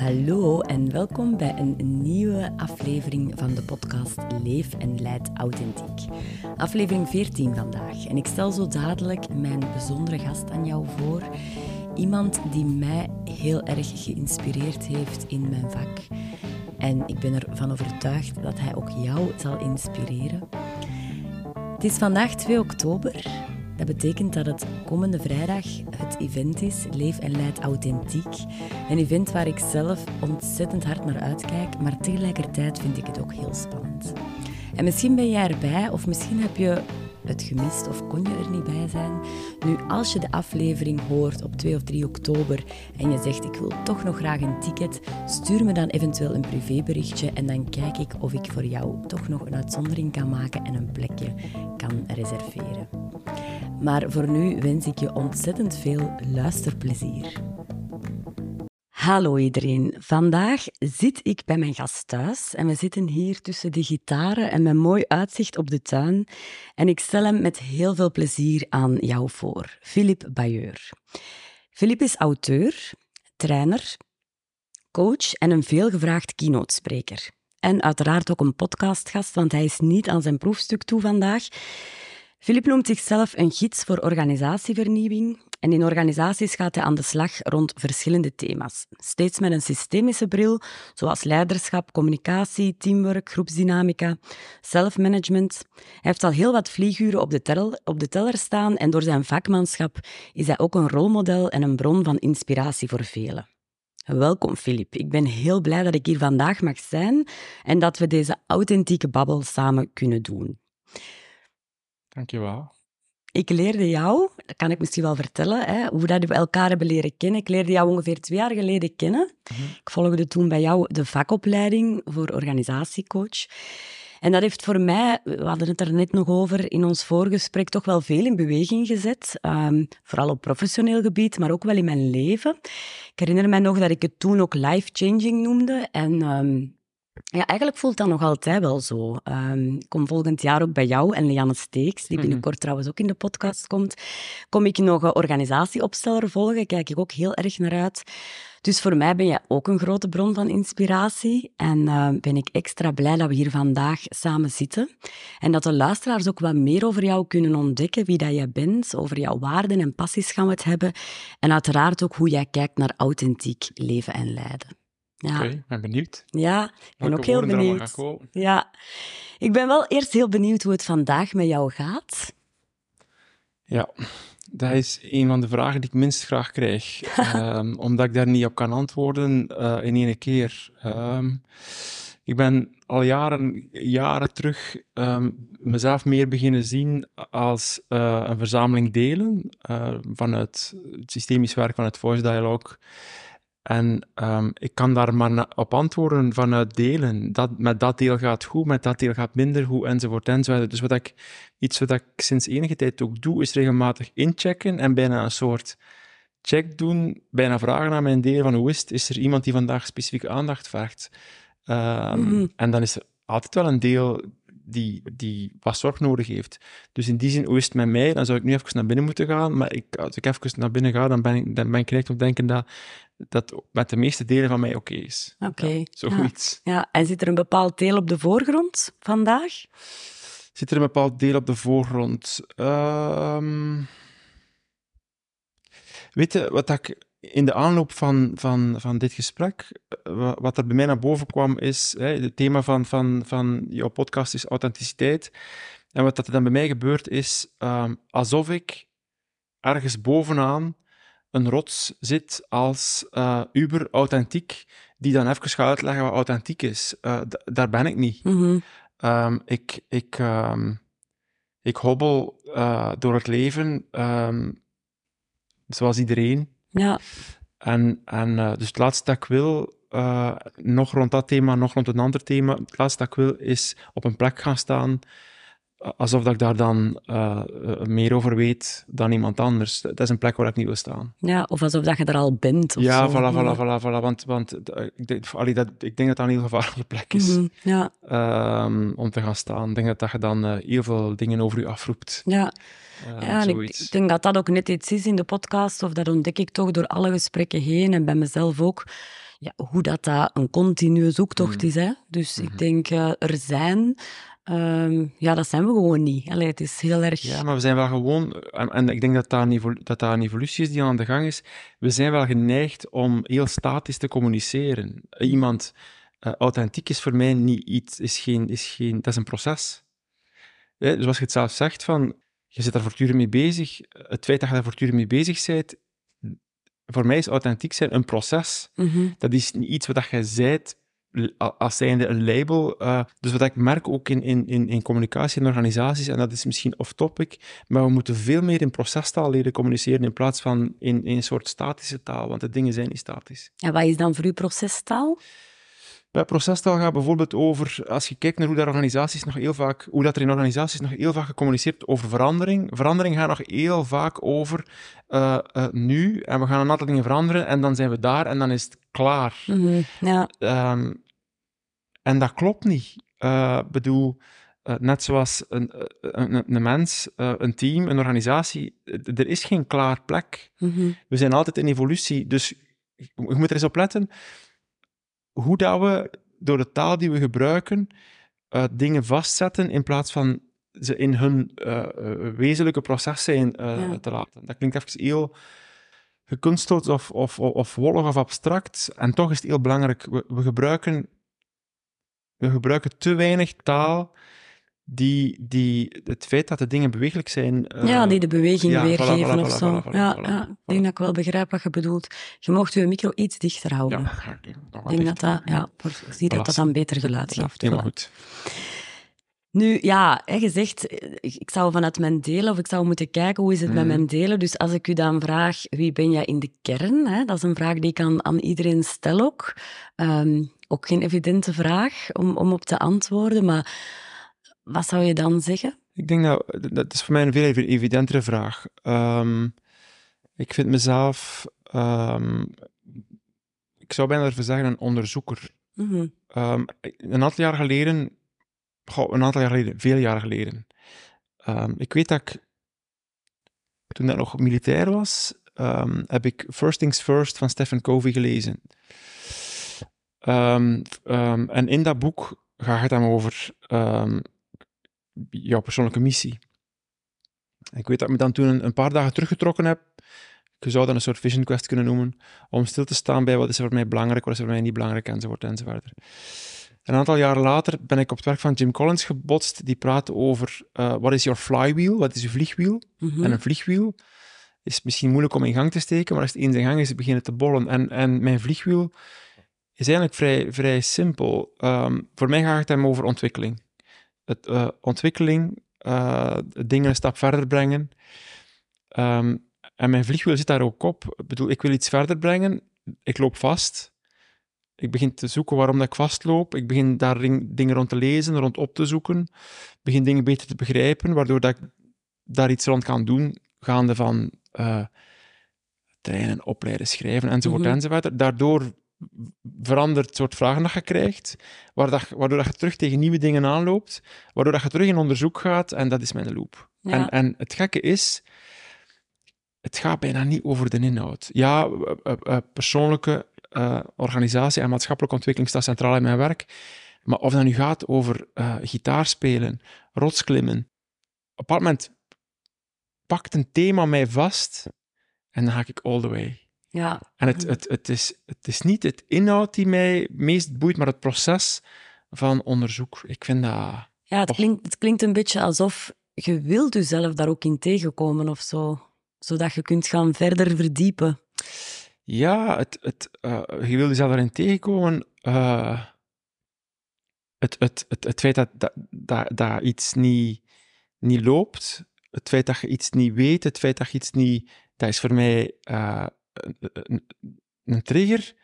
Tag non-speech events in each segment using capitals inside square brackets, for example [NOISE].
Hallo en welkom bij een nieuwe aflevering van de podcast Leef en Leid Authentiek. Aflevering 14 vandaag. En ik stel zo dadelijk mijn bijzondere gast aan jou voor. Iemand die mij heel erg geïnspireerd heeft in mijn vak. En ik ben ervan overtuigd dat hij ook jou zal inspireren. Het is vandaag 2 oktober dat betekent dat het komende vrijdag het event is, Leef en Leid Authentiek. Een event waar ik zelf ontzettend hard naar uitkijk, maar tegelijkertijd vind ik het ook heel spannend. En misschien ben jij erbij, of misschien heb je het gemist of kon je er niet bij zijn. Nu, als je de aflevering hoort op 2 of 3 oktober en je zegt ik wil toch nog graag een ticket, stuur me dan eventueel een privéberichtje en dan kijk ik of ik voor jou toch nog een uitzondering kan maken en een plekje kan reserveren. Maar voor nu wens ik je ontzettend veel luisterplezier. Hallo iedereen. Vandaag zit ik bij mijn gast thuis en we zitten hier tussen de gitaren en met mooi uitzicht op de tuin. En ik stel hem met heel veel plezier aan jou voor, Philippe Bayeur. Philippe is auteur, trainer, coach en een veelgevraagd keynote-spreker. En uiteraard ook een podcastgast, want hij is niet aan zijn proefstuk toe vandaag. Philippe noemt zichzelf een gids voor organisatievernieuwing en in organisaties gaat hij aan de slag rond verschillende thema's. Steeds met een systemische bril, zoals leiderschap, communicatie, teamwork, groepsdynamica, self-management. Hij heeft al heel wat vlieguren op de, op de teller staan en door zijn vakmanschap is hij ook een rolmodel en een bron van inspiratie voor velen. Welkom, Filip. Ik ben heel blij dat ik hier vandaag mag zijn en dat we deze authentieke babbel samen kunnen doen. Dankjewel. Ik leerde jou, dat kan ik misschien wel vertellen, hè, hoe dat we elkaar hebben leren kennen. Ik leerde jou ongeveer twee jaar geleden kennen. Mhm. Ik volgde toen bij jou de vakopleiding voor organisatiecoach. En dat heeft voor mij, we hadden het er net nog over in ons voorgesprek, toch wel veel in beweging gezet. Um, vooral op professioneel gebied, maar ook wel in mijn leven. Ik herinner mij nog dat ik het toen ook life-changing noemde. En um, ja, eigenlijk voelt dat nog altijd wel zo. Um, ik kom volgend jaar ook bij jou en Lianne Steeks, die mhm. binnenkort trouwens ook in de podcast komt. Kom ik nog een organisatieopsteller volgen, kijk ik ook heel erg naar uit. Dus voor mij ben jij ook een grote bron van inspiratie. En uh, ben ik extra blij dat we hier vandaag samen zitten. En dat de luisteraars ook wat meer over jou kunnen ontdekken, wie dat jij bent. Over jouw waarden en passies gaan we het hebben. En uiteraard ook hoe jij kijkt naar authentiek leven en leiden. Ja. Oké, okay, ben benieuwd. Ja, ik ben ook heel benieuwd. Ja, ik ben wel eerst heel benieuwd hoe het vandaag met jou gaat. Ja, dat is een van de vragen die ik minst graag krijg. um, [LAUGHS] omdat ik daar niet op kan antwoorden uh, in één keer. Um, ik ben al jaren, jaren terug um, mezelf meer beginnen zien als uh, een verzameling delen uh, vanuit het systemisch werk van het Voice Dialogue. En um, ik kan daar maar op antwoorden vanuit delen. Dat, met dat deel gaat goed, met dat deel gaat minder goed, enzovoort, enzovoort. Dus wat ik, iets wat ik sinds enige tijd ook doe, is regelmatig inchecken en bijna een soort check doen, bijna vragen aan mijn deel van hoe is het? Is er iemand die vandaag specifieke aandacht vraagt? Um, En dan is er altijd wel een deel die, die wat zorg nodig heeft. Dus in die zin, hoe is het met mij? Dan zou ik nu even naar binnen moeten gaan. Maar ik, als ik even naar binnen ga, dan ben ik, dan ben ik op denken dat dat met de meeste delen van mij oké is. Oké. Ja, zoiets. Ja. en zit er een bepaald deel op de voorgrond vandaag? Zit er een bepaald deel op de voorgrond? Um... Weet je, wat ik in de aanloop van, van, van dit gesprek, eh, wat er bij mij naar boven kwam, is hè, het thema van, van, van jouw podcast is authenticiteit. En wat er dan bij mij gebeurt, is um, alsof ik ergens bovenaan een rots zit als uh, uber authentiek, die dan even gaat uitleggen wat authentiek is. Uh, daar ben ik niet. Mm um, ik, ik, um, ik hobbel uh, door het leven um, zoals iedereen. Ja. En, en dus het laatste dat ik wil, nog rond dat thema, nog rond een ander thema, het laatste dat ik wil is op een plek gaan staan alsof dat ik daar dan uh, meer over weet dan iemand anders. Dat is een plek waar ik niet wil staan. Ja, of alsof dat je er al bent. Of ja, zo. Voilà, voilà, voilà, voilà. Want, want eh, ik, denk, allee, dat, ik denk dat dat een heel gevaarlijke [LAUGHS] plek is mm -hmm, ja. um, om te gaan staan. Ik denk dat, dat je dan uh, heel veel dingen over je afroept. Ja. Uh, ja, ik, ik, denk dat dat ook net iets is in de podcast, of dat ontdek ik toch door alle gesprekken heen en bij mezelf ook ja, hoe dat, dat een continue zoektocht Mhm. is. Hè? Dus ik Mhm. denk, eh, er zijn... ehm, ja, dat zijn we gewoon niet. Allee, het is heel erg... Ja, maar we zijn wel gewoon, en, en ik denk dat dat, een dat dat een evolutie is die aan de gang is. We zijn wel geneigd om heel statisch te communiceren. Iemand eh, authentiek is voor mij niet iets, is geen, is geen, dat is een proces. Hè, zoals je het zelf zegt, van, je zit daar voortdurend mee bezig. Het feit dat je daar voortdurend mee bezig bent, voor mij is authentiek zijn een proces. Mhm. Dat is niet iets wat je zijt als zijnde een label. eh, dus wat ik merk ook in, in, in, communicatie en organisaties, en dat is misschien off-topic, maar we moeten veel meer in procestaal leren communiceren in plaats van in, in een soort statische taal, want de dingen zijn niet statisch. En wat is dan voor u procestaal? Bij procestaal gaat bijvoorbeeld over, als je kijkt naar hoe, organisaties nog heel vaak, hoe dat er in organisaties nog heel vaak gecommuniceerd wordt over verandering. Verandering gaat nog heel vaak over eh, eh, nu, en we gaan een aantal dingen veranderen, en dan zijn we daar, en dan is het klaar. Mhm. Ja. Ehm, en dat klopt niet. Ik bedoel, eh, net zoals een, eh, een, een mens, eh, een team, een organisatie, eh, er is geen klaar plek. Mhm. We zijn altijd in evolutie. Dus je je moet er eens op letten hoe dat we door de taal die we gebruiken eh, dingen vastzetten in plaats van ze in hun eh, eh, wezenlijke proces zijn eh, Ja. te laten. Dat klinkt even heel gekunsteld of, of, of, of wollig of abstract. En toch is het heel belangrijk. We, we, gebruiken, we gebruiken te weinig taal die, die het feit dat de dingen bewegelijk zijn... eh, ja, die de beweging ja, weergeven voilà, of zo. voilà, ja, ja, ik denk dat ik wel begrijp wat je bedoelt. Je mocht je micro iets dichter houden. Ja, ik denk dat dat, ja, zie dat dat dan beter geluid Ja, geeft. helemaal goed. Nu, ja, hè, je zegt, eh, ik zou vanuit mijn delen, of ik zou moeten kijken hoe is het met Mhm. mijn delen. Dus als ik u dan vraag, wie ben jij in de kern? Hè? Dat is een vraag die ik aan, aan iedereen stel ook. Ehm, ook geen evidente vraag om, om op te antwoorden, maar wat zou je dan zeggen? Ik denk dat, dat is voor mij een veel evi- evidentere vraag. Ehm, ik vind mezelf, ehm, ik zou bijna ervoor zeggen, een onderzoeker. Mhm. Ehm, een aantal jaar geleden, goh, een aantal jaar geleden, veel jaar geleden, ik weet dat ik, toen ik nog militair was, heb ik First Things First van Stephen Covey gelezen. En in dat boek gaat het dan over jouw persoonlijke missie. Ik weet dat ik me dan toen een, paar dagen teruggetrokken heb. Je zou dat een soort vision quest kunnen noemen. Om stil te staan bij wat is er voor mij belangrijk, wat is voor mij niet belangrijk, enzovoort, enzovoort. Een aantal jaren later ben ik op het werk van Jim Collins gebotst. Die praatte over eh, wat is your flywheel, wat is je vliegwiel. Mhm. En een vliegwiel is misschien moeilijk om in gang te steken, maar als het eens in gang is, het beginnen te bollen. En, en mijn vliegwiel is eigenlijk vrij, vrij simpel. Ehm, voor mij gaat het hem over ontwikkeling. Het, eh, ontwikkeling, eh, dingen een stap verder brengen. Ehm, en mijn vliegwiel zit daar ook op. Ik bedoel, ik wil iets verder brengen. Ik loop vast. Ik begin te zoeken waarom dat ik vastloop. Ik begin daar dingen rond te lezen, rond op te zoeken. Ik begin dingen beter te begrijpen, waardoor dat ik daar iets rond kan doen, gaande van eh, trainen, opleiden, schrijven, enzovoort, Mhm. enzovoort. Daardoor verandert het soort vragen dat je krijgt, waardoor dat je terug tegen nieuwe dingen aanloopt, waardoor dat je terug in onderzoek gaat, en dat is mijn loop. Ja. En, en het gekke is, het gaat bijna niet over de inhoud. Ja, eh, eh, eh, persoonlijke eh, organisatie en maatschappelijke ontwikkeling staat centraal in mijn werk, maar of dat nu gaat over eh gitaar spelen, rotsklimmen, op een moment pakt een thema mij vast en dan ga ik all the way. Ja, En het, het, het, is, het is niet het inhoud die mij meest boeit, maar het proces van onderzoek. Ik vind dat... ja het, klinkt, het klinkt een beetje alsof je wilt jezelf daar ook in tegenkomen of zo. Zodat je kunt gaan verder verdiepen. Ja, het, het, eh, je wil jezelf daarin tegenkomen. eh, het, het, het, het feit dat, dat, dat, dat iets niet, niet loopt, het feit dat je iets niet weet, het feit dat je iets niet... Dat is voor mij eh, een, trigger.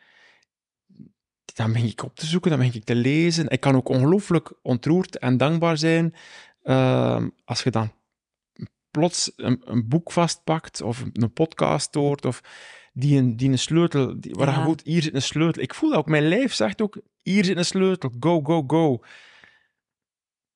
Dan begin ik op te zoeken, dan begin ik te lezen. Ik kan ook ongelooflijk ontroerd en dankbaar zijn ehm, als je dan plots een, een boek vastpakt of een podcast hoort of die een, die een sleutel, die, waar Ja. je voelt, hier zit een sleutel. Ik voel dat ook, mijn lijf zegt ook, hier zit een sleutel, go, go, go.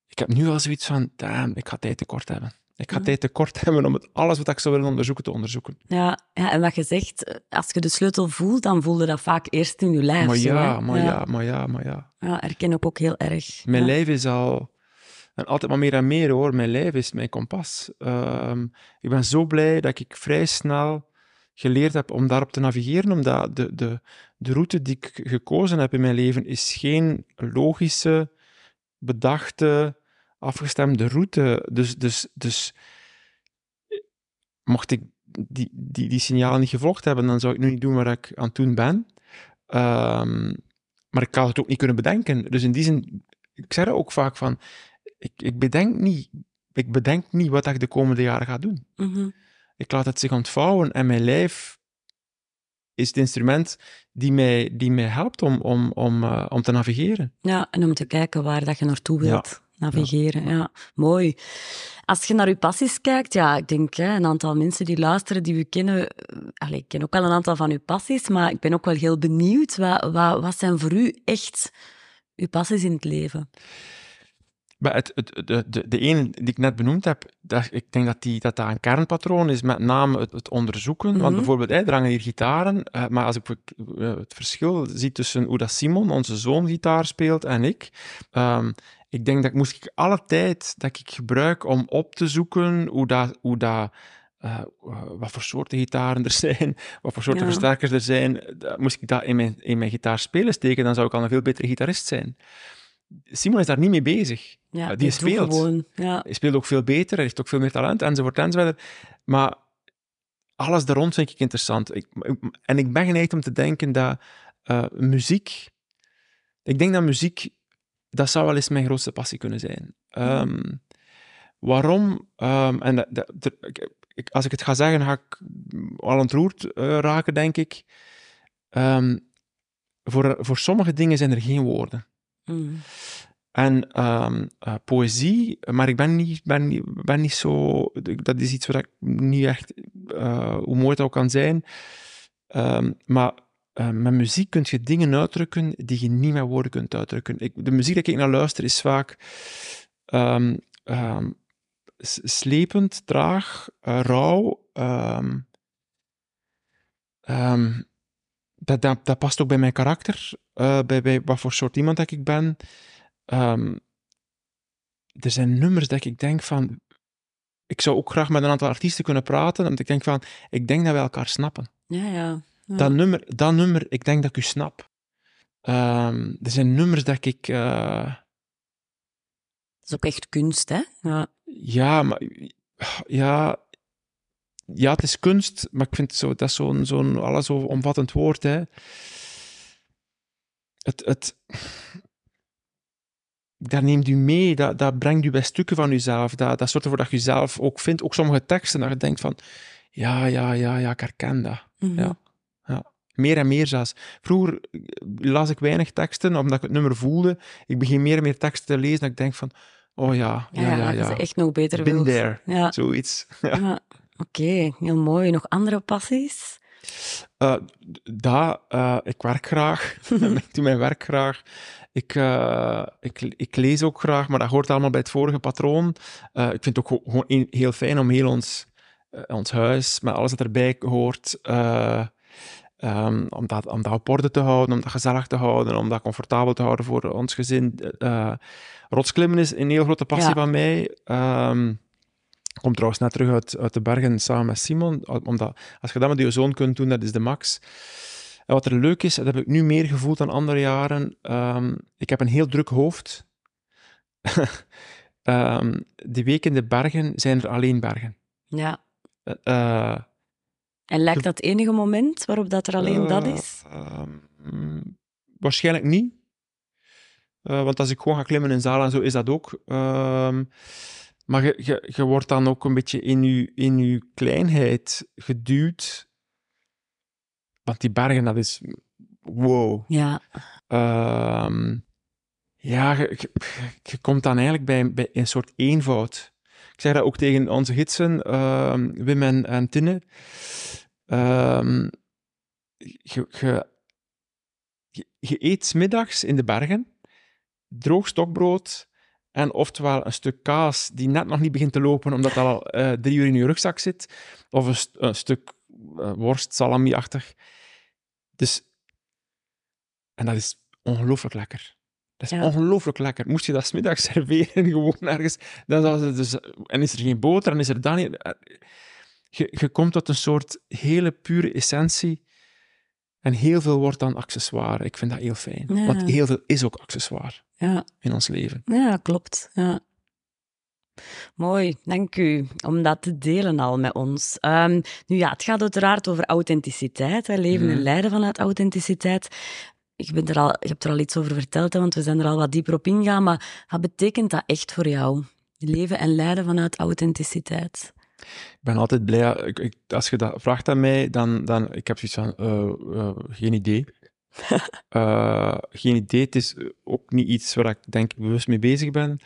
Ik heb nu al zoiets van, damn, ik ga tijd tekort hebben. Ik ga tijd tekort hebben om het, alles wat ik zou willen onderzoeken te onderzoeken. Ja, ja, en wat je zegt, als je de sleutel voelt, dan voel je dat vaak eerst in je lijf. Maar ja, maar ja, maar ja, maar ja. Ja, herken ik ook heel erg. Mijn ja. lijf is al... En altijd maar meer en meer hoor. Mijn lijf is mijn kompas. Ehm, ik ben zo blij dat ik vrij snel geleerd heb om daarop te navigeren, omdat de, de, de route die ik gekozen heb in mijn leven is geen logische, bedachte, afgestemde route. Dus, dus, dus mocht ik die, die, die signalen niet gevolgd hebben, dan zou ik nu niet doen wat ik aan het doen ben. Ehm, maar ik had het ook niet kunnen bedenken. Dus in die zin, ik zeg er ook vaak van, ik, ik, bedenk niet, ik bedenk niet wat ik de komende jaren ga doen. Mhm. Ik laat het zich ontvouwen en mijn lijf is het instrument die mij, die mij helpt om, om, om, eh, om te navigeren. Ja, en om te kijken waar dat je naartoe wilt navigeren. Ja. mooi. Als je naar je passies kijkt, ja, ik denk hè, een aantal mensen die luisteren, die u kennen, eh, allee, ik ken ook wel een aantal van uw passies, maar ik ben ook wel heel benieuwd. Wat, wat, wat zijn voor u echt uw passies in het leven? Maar het, het, de, de, de ene die ik net benoemd heb, dat, ik denk dat, die, dat dat een kernpatroon is, met name het, het onderzoeken. Want Mhm. bijvoorbeeld, hè, er hangen hier gitaren, eh, maar als ik eh, het verschil zie tussen hoe dat Simon, onze zoon, gitaar speelt en ik, ehm, ik denk dat ik moest ik alle tijd dat ik gebruik om op te zoeken hoe dat... Hoe dat eh, eh, wat voor soorten gitaren er [LAUGHS] zijn, wat voor soorten Ja. versterkers er zijn, eh, moest ik dat in mijn, in mijn gitaar spelen steken, dan zou ik al een veel betere gitarist zijn. Simon is daar niet mee bezig. Ja, Ja, die speelt. Gewoon. Ja. Hij speelt ook veel beter, hij heeft ook veel meer talent, enzovoort, enzovoort. Maar alles daar rond vind ik interessant. Ik, en ik ben geneigd om te denken dat eh, muziek... Ik denk dat muziek... Dat zou wel eens mijn grootste passie kunnen zijn. Ehm, waarom? Ehm, en dat, dat- dat- ik- als ik het ga zeggen, ga ik al ontroerd eh, raken, denk ik. Ehm, voor, voor sommige dingen zijn er geen woorden. Mm. En eh, poëzie, maar ik ben niet, ben, niet- ben niet zo. Dat is iets wat ik niet echt. eh, hoe mooi het ook kan zijn. Maar eh, met muziek kun je dingen uitdrukken die je niet met woorden kunt uitdrukken. Ik, de muziek die ik naar luister is vaak. s- slepend, traag, eh, rauw. ehm, dat, dat, dat past ook bij mijn karakter, eh, bij, bij wat voor soort iemand ik ben. Er zijn nummers dat ik denk van. Ik zou ook graag met een aantal artiesten kunnen praten, omdat ik denk van, ik denk dat we elkaar snappen. Ja, ja. Ja. Dat, nummer, dat nummer, ik denk dat ik u snap. Ehm, er zijn nummers dat ik. eh, Dat is ook echt kunst, hè? Ja. ja, maar. Ja, ja, het is kunst, maar ik vind zo, dat is zo'n zo'n allesomvattend woord. Hè. Het, het, dat neemt u mee, dat, dat brengt u bij stukken van uzelf. Dat, dat zorgt ervoor dat je zelf ook vindt, ook sommige teksten, dat je denkt van, ja, ja, ja, ja, ik herken dat. Mhm. Ja. Meer en meer zelfs. Vroeger eh, las ik weinig teksten, omdat ik het nummer voelde. Ik begin meer en meer teksten te lezen, dat ik denk van, oh ja, Ja, ja, ja, dat ja. je echt nog beter Been wilt. there, Ja. zoiets. [LAUGHS] ja. Oké, heel mooi. Nog andere passies? Dat, eh, ik werk graag. [LAUGHS] [LAUGHS] ik doe mijn werk graag. Ik, ik, ik lees ook graag, maar dat hoort allemaal bij het vorige patroon. Ik vind het ook gewoon- heel fijn om heel ons, ons huis, met alles wat erbij hoort, eh, ehm, om, dat, om dat op orde te houden, om dat gezellig te houden, om dat comfortabel te houden voor ons gezin. Eh rotsklimmen is een heel grote passie Ja. van mij. Ehm, ik kom trouwens net terug uit, uit de bergen samen met Simon, omdat als je dat met je zoon kunt doen, dat is de max. En wat er leuk is, dat heb ik nu meer gevoeld dan andere jaren. ehm, ik heb een heel druk hoofd. [LAUGHS] Ehm, die week in de bergen zijn er alleen bergen. Ja. Eh, En lijkt dat het enige moment waarop dat er alleen dat eh, is? ehm, mm, waarschijnlijk niet. Eh, want als ik gewoon ga klimmen in zalen en zo, is dat ook. Ehm, maar je, je, je wordt dan ook een beetje in je, in je kleinheid geduwd. Want die bergen, dat is... Wow. Ja. Ehm, ja, je, je, je komt dan eigenlijk bij, bij een soort eenvoud. Ik zeg dat ook tegen onze gidsen, ehm, Wim en, en. Ehm, je, eet middags in de bergen, droog stokbrood En oftewel een stuk kaas die net nog niet begint te lopen omdat dat al eh, drie uur in je rugzak zit. Of een stuk eh, worst, salami-achtig. Dus, en dat is ongelooflijk lekker. Dat is Ja. ongelooflijk lekker. Moest je dat smiddags [LAUGHS] serveren, gewoon ergens, dan zou het dus, en is er geen boter, en is er dan niet... eh, Je, je komt tot een soort hele pure essentie en heel veel wordt dan accessoire. Ik vind dat heel fijn. Ja. Want heel veel is ook accessoire Ja, in ons leven. ja klopt. Ja. Mooi, dank u om dat te delen al met ons. Ehm, nu ja, het gaat uiteraard over authenticiteit, hè, leven en Mhm. lijden vanuit authenticiteit. Ik ben er al, je hebt er al iets over verteld, hè, want we zijn er al wat dieper op ingegaan, maar wat betekent dat echt voor jou? Leven en lijden vanuit authenticiteit. Ik ben altijd blij. ik- ik- als je dat vraagt aan mij, dan, dan ik heb zoiets van, eh, eh, geen idee. [LAUGHS] Eh, geen idee. Het is ook niet iets waar ik denk ik bewust mee bezig ben.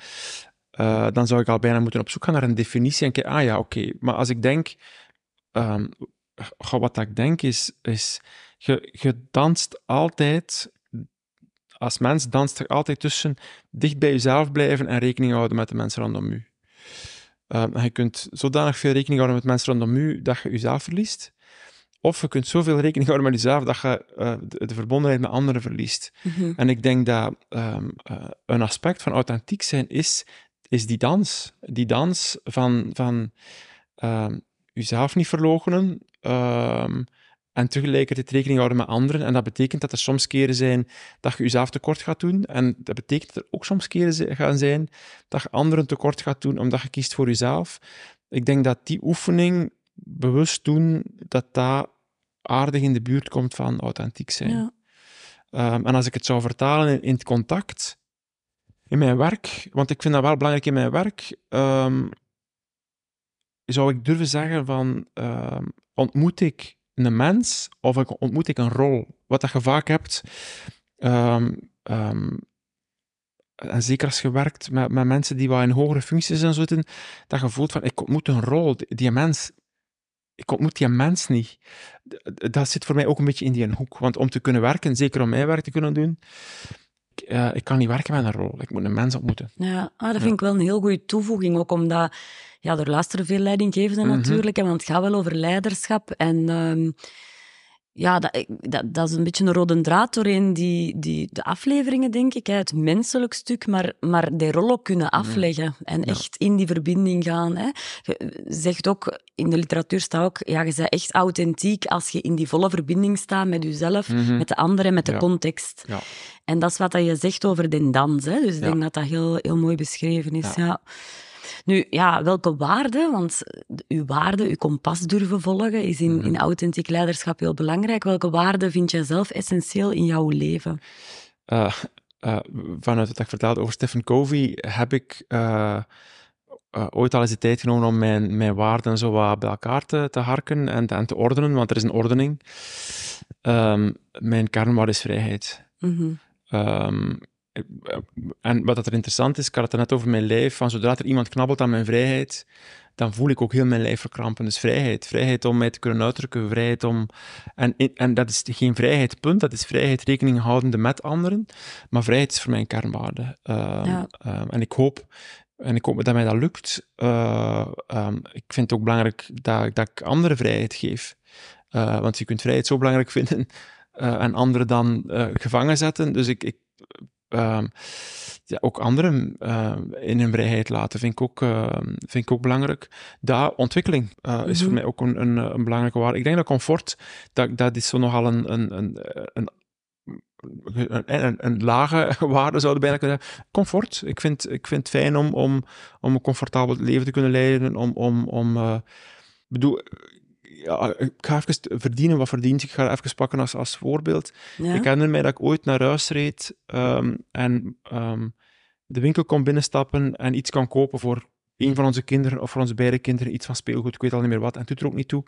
Dan zou ik al bijna moeten op zoek gaan naar een definitie en kijken, ah ja, oké. Maar als ik denk, ehm, wat ik denk is, is je, je danst altijd, als mens danst er altijd tussen dicht bij jezelf blijven en rekening houden met de mensen rondom u. Ehm, je kunt zodanig veel rekening houden met mensen rondom u dat je jezelf verliest. Of je kunt zoveel rekening houden met jezelf dat je eh, de, de verbondenheid met anderen verliest. Mhm. En ik denk dat ehm, eh, een aspect van authentiek zijn is, is die dans. Die dans van, van ehm, jezelf niet verloochenen ehm, en tegelijkertijd rekening houden met anderen. En dat betekent dat er soms keren zijn dat je jezelf tekort gaat doen. En dat betekent dat er ook soms keren gaan zijn dat je anderen tekort gaat doen omdat je kiest voor jezelf. Ik denk dat die oefening bewust doen, dat dat aardig in de buurt komt van authentiek zijn. Ja. Ehm, en als ik het zou vertalen in, in het contact, in mijn werk, want ik vind dat wel belangrijk in mijn werk, ehm, zou ik durven zeggen van, ehm, ontmoet ik een mens of ik- ontmoet ik een rol? Wat dat je vaak hebt, ehm, ehm, en zeker als je werkt met, met mensen die wat in hogere functies en zitten, dat je voelt van, ik ontmoet een rol, die, mens, ik ontmoet die mens niet. Dat zit voor mij ook een beetje in die hoek. Want om te kunnen werken, zeker om mijn werk te kunnen doen, ik, eh, ik kan niet werken met een rol. Ik moet een mens ontmoeten. Ja, ah, dat vind ik wel een heel goede toevoeging, ook omdat ja, er luisteren veel leidinggevenden Mhm. natuurlijk, hè, want het gaat wel over leiderschap. En ehm, ja, dat, dat, dat is een beetje een rode draad doorheen die, die, de afleveringen, denk ik. Hè, het menselijk stuk, maar, maar die rol ook kunnen afleggen en Ja. echt in die verbinding gaan. Hè. Je zegt ook, in de literatuur staat ook, ja, je bent echt authentiek als je in die volle verbinding staat met jezelf, Mhm. met de anderen, met de Ja. context. Ja. En dat is wat dat je zegt over de dans. Hè? Dus ik denk dat dat heel, heel mooi beschreven is. Ja. Nu, ja, welke waarden, want uw waarden, uw kompas durven volgen, is in, Mhm. in authentiek leiderschap heel belangrijk. Welke waarden vind jij zelf essentieel in jouw leven? Eh, eh, vanuit wat ik vertelde over Stephen Covey, heb ik eh, ooit al eens de tijd genomen om mijn, mijn waarden zo wat bij elkaar te, te harken en, te- en te ordenen, want er is een ordening. Ehm, mijn kernwaarde is vrijheid. Mhm. Ehm, eh, en wat dat er interessant is, ik had het er net over mijn lijf, van zodra er iemand knabbelt aan mijn vrijheid, dan voel ik ook heel mijn lijf verkrampen. Dus vrijheid. Vrijheid om mij te kunnen uitdrukken, vrijheid om... En, en dat is geen vrijheid, punt. Dat is vrijheid rekening houdende met anderen. Maar vrijheid is voor mij een kernwaarde. Ehm, Ja. ehm, en ik hoop... En ik hoop dat mij dat lukt. Eh, ehm, ik vind het ook belangrijk dat, dat ik anderen vrijheid geef. Eh, want je kunt vrijheid zo belangrijk [LAUGHS] vinden eh, en anderen dan eh, gevangen zetten. Dus ik, ik ehm, ja, ook anderen eh, in hun vrijheid laten, vind ik ook, eh, vind ik ook belangrijk. Daar, ontwikkeling is voor Mhm. mij ook een, een, een belangrijke waarde. Ik denk dat comfort, dat, dat is zo nogal een, een, een, een, een, een, een lage [LAUGHS] waarde, zouden bijna kunnen zeggen. Comfort. Ik vind, ik vind het fijn om, om, om een comfortabel leven te kunnen leiden, om... om, om bedoel, ja, ik ga even verdienen wat verdient. Ik ga even pakken als, als voorbeeld. Ja? Ik herinner mij dat ik ooit naar huis reed ehm, en ehm, de winkel kon binnenstappen en iets kan kopen voor een van onze kinderen of voor onze beide kinderen, iets van speelgoed, ik weet al niet meer wat, en het doet er ook niet toe.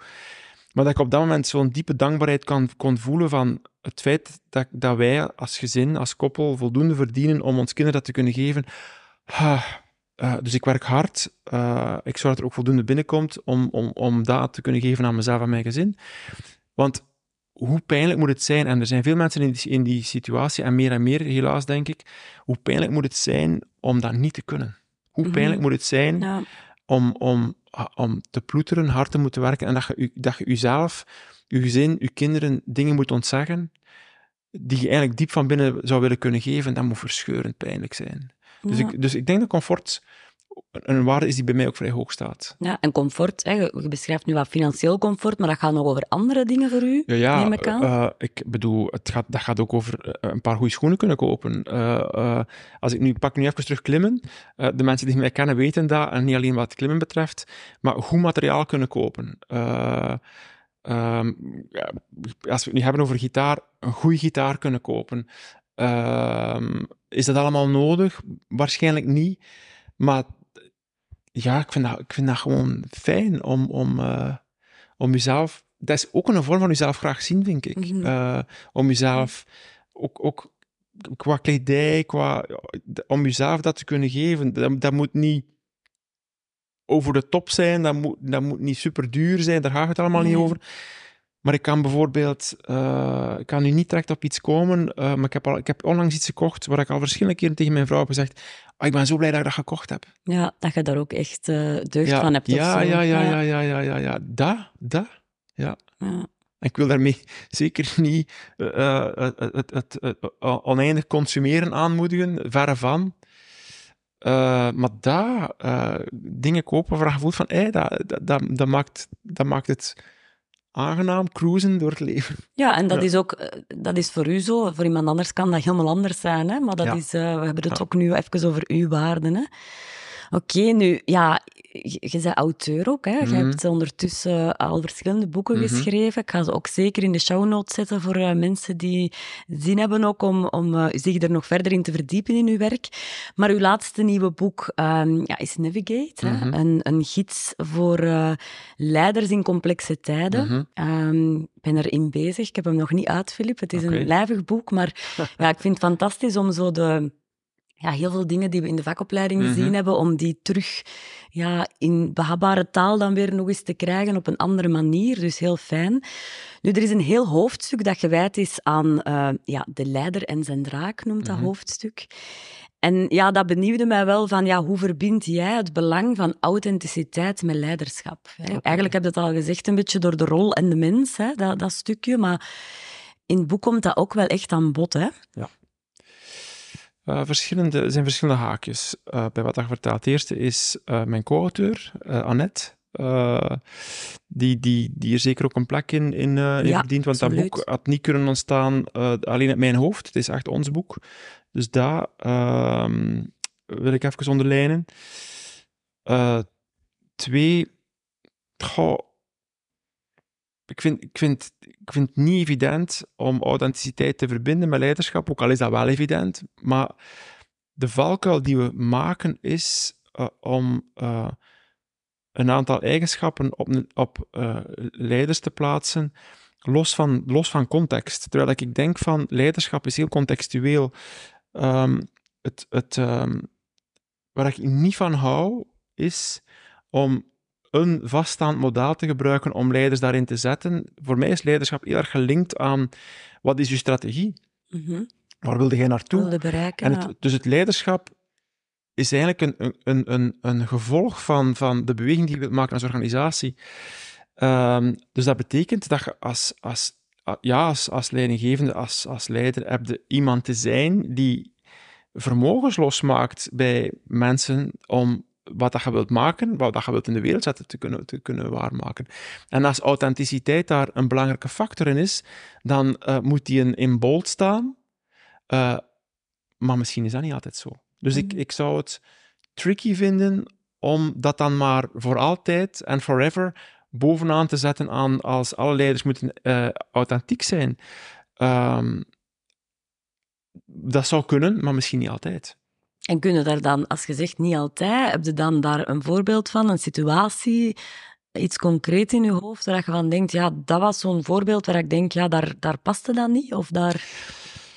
Maar dat ik op dat moment zo'n diepe dankbaarheid kan, kon voelen van het feit dat, dat wij als gezin, als koppel, voldoende verdienen om ons kinderen dat te kunnen geven. Eh, dus ik werk hard. eh, ik zorg dat er ook voldoende binnenkomt om, om, om dat te kunnen geven aan mezelf en mijn gezin. Want hoe pijnlijk moet het zijn, en er zijn veel mensen in die, in die situatie, en meer en meer helaas denk ik, hoe pijnlijk moet het zijn om dat niet te kunnen? Hoe Mhm. pijnlijk moet het zijn Ja. om, om, om te ploeteren, hard te moeten werken en dat je, dat je jezelf, je gezin, je kinderen dingen moet ontzeggen die je eigenlijk diep van binnen zou willen kunnen geven, dat moet verscheurend pijnlijk zijn. Dus, Ja. ik, dus ik denk dat comfort een waarde is die bij mij ook vrij hoog staat. Ja, en comfort, hè, je beschrijft nu wat financieel comfort, maar dat gaat nog over andere dingen voor u, Ja, ja neem ik aan. eh, ik bedoel, het gaat, dat gaat ook over eh, een paar goede schoenen kunnen kopen. Eh, als ik nu pak nu even terug klimmen. De mensen die mij kennen weten dat, en niet alleen wat klimmen betreft, maar goed materiaal kunnen kopen. Eh, ehm, ja, als we het nu hebben over gitaar, een goede gitaar kunnen kopen. Ehm, is dat allemaal nodig? Waarschijnlijk niet. Maar ja, ik vind dat, ik vind dat gewoon fijn om, om, eh, om jezelf... Dat is ook een vorm van jezelf graag zien, vind ik. Mhm. Eh, om jezelf ook, ook qua kledij, qua, om jezelf dat te kunnen geven. Dat, dat moet niet over de top zijn, dat moet, dat moet niet super duur zijn, daar gaat het allemaal niet over. Maar ik kan bijvoorbeeld, eh, ik kan nu niet direct op iets komen, eh, maar ik heb, al, ik heb onlangs iets gekocht waar ik al verschillende keren tegen mijn vrouw heb gezegd, "Ah, ik ben zo blij dat ik dat gekocht heb. Ja, dat je daar ook echt eh, deugd ja, van hebt. ja, ja, ja, ja, ja, ja, ja, ja. Dat, dat. ja. En ik wil daarmee [LAUGHS] zeker niet het, het, het, oneindig consumeren aanmoedigen, verre van. Maar daar, dingen kopen waar je voelt van, hey, dat, dat, dat, dat maakt, dat maakt het aangenaam cruisen door het leven. Ja, en dat Ja. is ook dat dat is voor u zo. Voor iemand anders kan dat helemaal anders zijn. Hè? Maar dat Ja. is, eh, we hebben het ook nu even over uw waarden. Hè? Oké, nu, ja, je, je bent auteur ook. Hè? Je Mhm. hebt ondertussen al verschillende boeken Mhm. geschreven. Ik ga ze ook zeker in de show notes zetten voor eh, mensen die zin hebben ook om, om eh, zich er nog verder in te verdiepen in uw werk. Maar uw laatste nieuwe boek ehm, ja, is Navigate. hè? Mhm. Een, een gids voor eh, leiders in complexe tijden. Ehm, ik ben erin bezig. Ik heb hem nog niet uit, Filip. Het is een lijvig boek, maar [LAUGHS] ja, ik vind het fantastisch om zo de... Ja, heel veel dingen die we in de vakopleiding Mhm. gezien hebben, om die terug ja, in behapbare taal dan weer nog eens te krijgen op een andere manier. Dus heel fijn. Nu, er is een heel hoofdstuk dat gewijd is aan eh, ja, de leider en zijn draak, noemt dat Mhm. hoofdstuk. En ja, dat benieuwde mij wel van, ja, hoe verbind jij het belang van authenticiteit met leiderschap? Hè? Eigenlijk heb je het al gezegd, een beetje door de rol en de mens, hè, dat, dat stukje. Maar in het boek komt dat ook wel echt aan bod, hè? Eh, verschillende, er zijn verschillende haakjes eh, bij wat je vertelt. Het eerste is eh, mijn co-auteur, Annette. Die, die, die er zeker ook een plek in, in, Ja, want dat boek had niet kunnen ontstaan alleen uit mijn hoofd. Het is echt ons boek. Dus daar ehm, wil ik even onderlijnen. Twee, goh, ik vind, ik, vind, ik vind het niet evident om authenticiteit te verbinden met leiderschap, ook al is dat wel evident. Maar de valkuil die we maken is eh, om eh, een aantal eigenschappen op, op eh, leiders te plaatsen, los van, los van context. Terwijl ik denk van leiderschap is heel contextueel. Ehm, het, het, ehm, waar ik niet van hou, is om een vaststaand model te gebruiken om leiders daarin te zetten. Voor mij is leiderschap heel erg gelinkt aan wat is je strategie? Mhm. Waar wilde jij naartoe? Wilde bereiken. En ja. dus het leiderschap is eigenlijk een, een, een, een gevolg van, van de beweging die je wilt maken als organisatie. Ehm, dus dat betekent dat je als, als, ja, als, als leidinggevende, als, als leider, heb je iemand te zijn die vermogens losmaakt bij mensen om wat dat je wilt maken, wat dat je wilt in de wereld zetten, te kunnen, te kunnen waarmaken. En als authenticiteit daar een belangrijke factor in is, dan eh, moet die in, in bold staan, eh, maar misschien is dat niet altijd zo. Dus ik, Mhm. ik zou het tricky vinden om dat dan maar voor altijd en forever bovenaan te zetten aan als alle leiders moeten eh, authentiek zijn. Ehm, dat zou kunnen, maar misschien niet altijd. En kunnen daar dan, als je zegt niet altijd, heb je dan daar een voorbeeld van, een situatie, iets concreet in je hoofd, waar je van denkt, ja, dat was zo'n voorbeeld waar ik denk, ja, daar, daar paste dat niet, of daar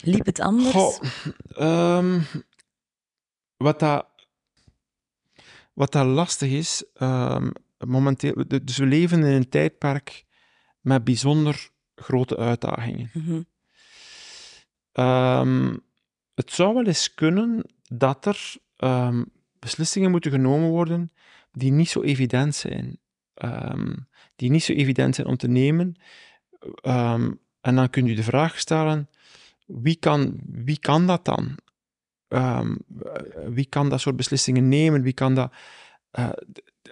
liep het anders? Goh, ehm, wat, dat, wat dat lastig is, ehm, momenteel, dus we leven in een tijdperk met bijzonder grote uitdagingen. Mhm. Ehm, het zou wel eens kunnen dat er ehm, beslissingen moeten genomen worden die niet zo evident zijn. Ehm, die niet zo evident zijn om te nemen. Ehm, en dan kun je de vraag stellen, wie kan, wie kan dat dan? Wie kan dat soort beslissingen nemen? Wie kan dat... eh,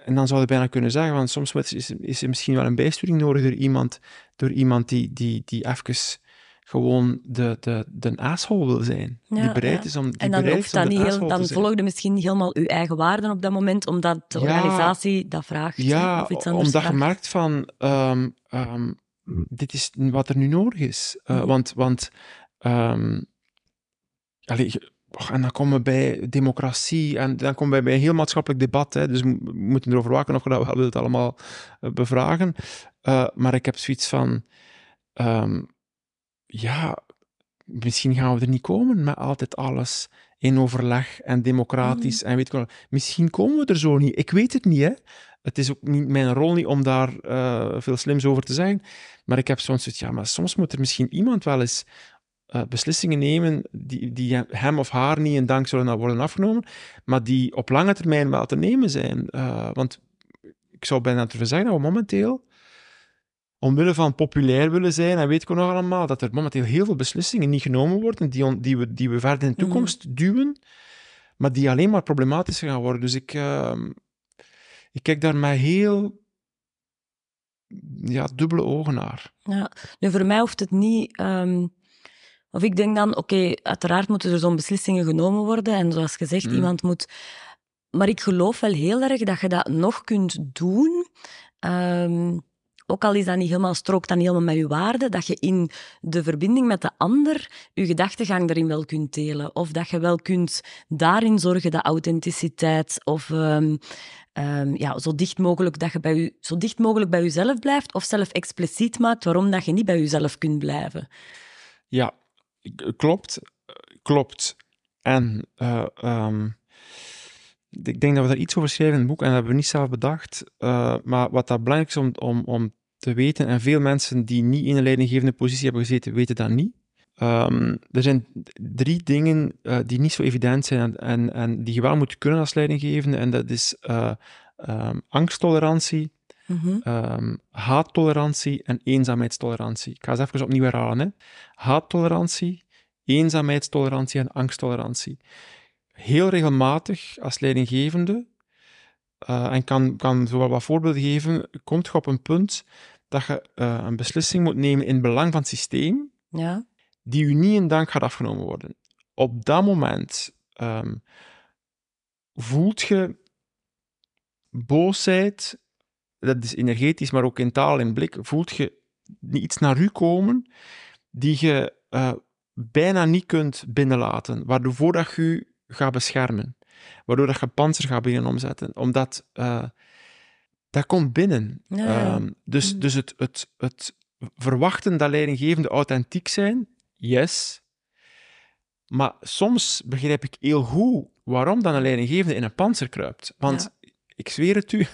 en dan zou je bijna kunnen zeggen, want soms is, is, is er misschien wel een bijsturing nodig door iemand, door iemand die, die, die even gewoon de, de, de asshole wil zijn. die bereid ja. is om, die En dan, hoeft dat niet heel, dan volgde misschien niet helemaal uw eigen waarden op dat moment, omdat de Ja, organisatie dat vraagt. Ja, of iets anders omdat je merkt van, ehm, ehm, dit is wat er nu nodig is. Eh, Mhm. Want, want ehm, en dan komen we bij democratie en dan komen we bij een heel maatschappelijk debat. Hè, dus we we moeten erover waken of je dat wel wilt allemaal eh, bevragen. Eh, maar ik heb zoiets van, ja, misschien gaan we er niet komen met altijd alles in overleg en democratisch en weet ik wel. Misschien komen we er zo niet. Ik weet het niet, hè. Het is ook niet mijn rol niet om daar eh, veel slims over te zeggen. Maar ik heb soms zoiets, ja, maar soms moet er misschien iemand wel eens eh, beslissingen nemen die, die hem of haar niet in dank zullen worden afgenomen, maar die op lange termijn wel te nemen zijn. Eh, want ik zou bijna durven zeggen dat we momenteel, omwille van populair willen zijn, en weet ik ook nog allemaal, dat er momenteel heel veel beslissingen niet genomen worden, die, on- die, we, die we verder in de toekomst duwen, maar die alleen maar problematischer gaan worden. Dus ik, ehm, ik kijk daar met heel ja, dubbele ogen naar. Ja. Nu, voor mij hoeft het niet... ehm, of ik denk dan, oké, uiteraard moeten er zo'n beslissingen genomen worden. En zoals gezegd, Mm. iemand moet... Maar ik geloof wel heel erg dat je dat nog kunt doen. ehm, ook al is dat niet helemaal, strookt niet helemaal met je waarde, dat je in de verbinding met de ander je gedachtegang erin wel kunt delen. Of dat je wel kunt daarin zorgen dat authenticiteit of ehm, ehm, ja, zo, dicht mogelijk dat je bij je, zo dicht mogelijk bij jezelf blijft of zelf expliciet maakt waarom dat je niet bij jezelf kunt blijven. Ja, k- klopt. eh, Klopt. En eh, ehm, ik denk dat we daar iets over schrijven in het boek en dat hebben we niet zelf bedacht. Eh, maar wat dat belangrijk is om, om, om te weten, en veel mensen die niet in een leidinggevende positie hebben gezeten, weten dat niet. Ehm, er zijn drie dingen eh, die niet zo evident zijn en, en, en die je wel moet kunnen als leidinggevende. En dat is eh, ehm, angsttolerantie, Mhm. ehm, haattolerantie en eenzaamheidstolerantie. Ik ga ze even opnieuw herhalen. Hè. Haattolerantie, eenzaamheidstolerantie en angsttolerantie. Heel regelmatig als leidinggevende, eh, en ik kan, kan zo wel wat voorbeelden geven, komt je op een punt dat je eh, een beslissing moet nemen in het belang van het systeem, Ja. die u niet in dank gaat afgenomen worden. Op dat moment ehm, voelt je boosheid, dat is energetisch, maar ook in taal en blik, voelt je iets naar u komen die je eh, bijna niet kunt binnenlaten, waardoor voordat je u gaat beschermen, waardoor dat je panzer gaat beginnen omzetten, omdat eh, dat komt binnen. Ja. Ehm, dus Mhm. dus het, het, het verwachten dat leidinggevenden authentiek zijn, yes, maar soms begrijp ik heel goed waarom dan een leidinggevende in een panzer kruipt. Want ik zweer het u, [LAUGHS]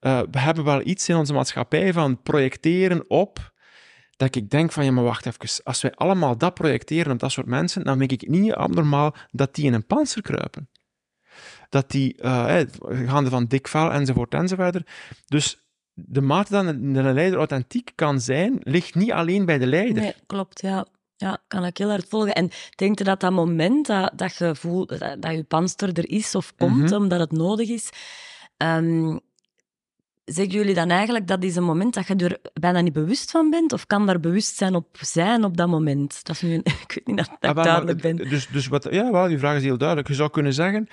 eh, we hebben wel iets in onze maatschappij van projecteren op dat ik denk van, ja, maar wacht even, als wij allemaal dat projecteren op dat soort mensen, dan vind ik niet abnormaal dat die in een panzer kruipen. Dat die, hè, gaande van dik vel enzovoort enzovoort. Dus de mate dat een, leider authentiek kan zijn, ligt niet alleen bij de leider. Nee, klopt, ja. Ja, kan ik heel hard volgen. En denk je dat dat moment dat, dat je voelt dat, dat je panster er is of komt, Mhm. omdat het nodig is, ehm, zeggen jullie dan eigenlijk dat is een moment dat je er bijna niet bewust van bent? Of kan daar bewustzijn op zijn op dat moment? Dat is nu een, [LAUGHS] ik weet niet dat, dat Ah, ik maar duidelijk ben. Dus, dus wat, ja, wel, die vraag is heel duidelijk. Je zou kunnen zeggen,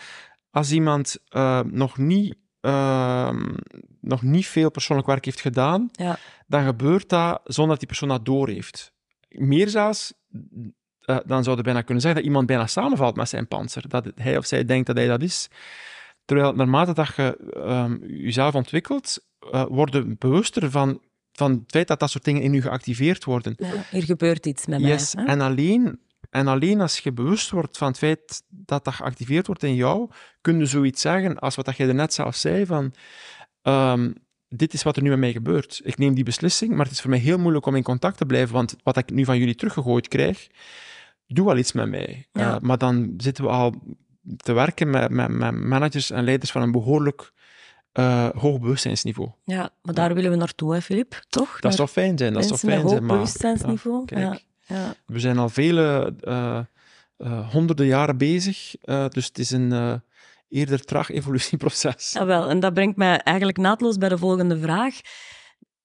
als iemand eh, nog, niet, ehm, nog niet veel persoonlijk werk heeft gedaan, Ja. dan gebeurt dat zonder dat die persoon dat doorheeft. Meer zelfs, eh, dan zou je bijna kunnen zeggen dat iemand bijna samenvalt met zijn panzer. Dat hij of zij denkt dat hij dat is. Terwijl naarmate dat je ehm, jezelf ontwikkelt, eh word je bewuster van, van het feit dat dat soort dingen in je geactiveerd worden. Ja, er gebeurt iets met Yes, mij. hè? en alleen, en alleen als je bewust wordt van het feit dat dat geactiveerd wordt in jou, kun je zoiets zeggen als wat je er net zelf zei van... ehm, dit is wat er nu met mij gebeurt. Ik neem die beslissing, maar het is voor mij heel moeilijk om in contact te blijven, want wat ik nu van jullie teruggegooid krijg, doe wel iets met mij. Ja. Eh, maar dan zitten we al te werken met, met, met managers en leiders van een behoorlijk eh, hoog bewustzijnsniveau. Ja, maar daar willen we naartoe, hè, Filip? Toch? Dat zou fijn zijn, dat zou fijn zijn, maar bewustzijnsniveau. ja, kijk. ja, ja. we zijn al vele eh, eh, honderden jaren bezig, eh, dus het is een eerder traag [LAUGHS] evolutieproces. Ja, wel. En dat brengt mij eigenlijk naadloos bij de volgende vraag.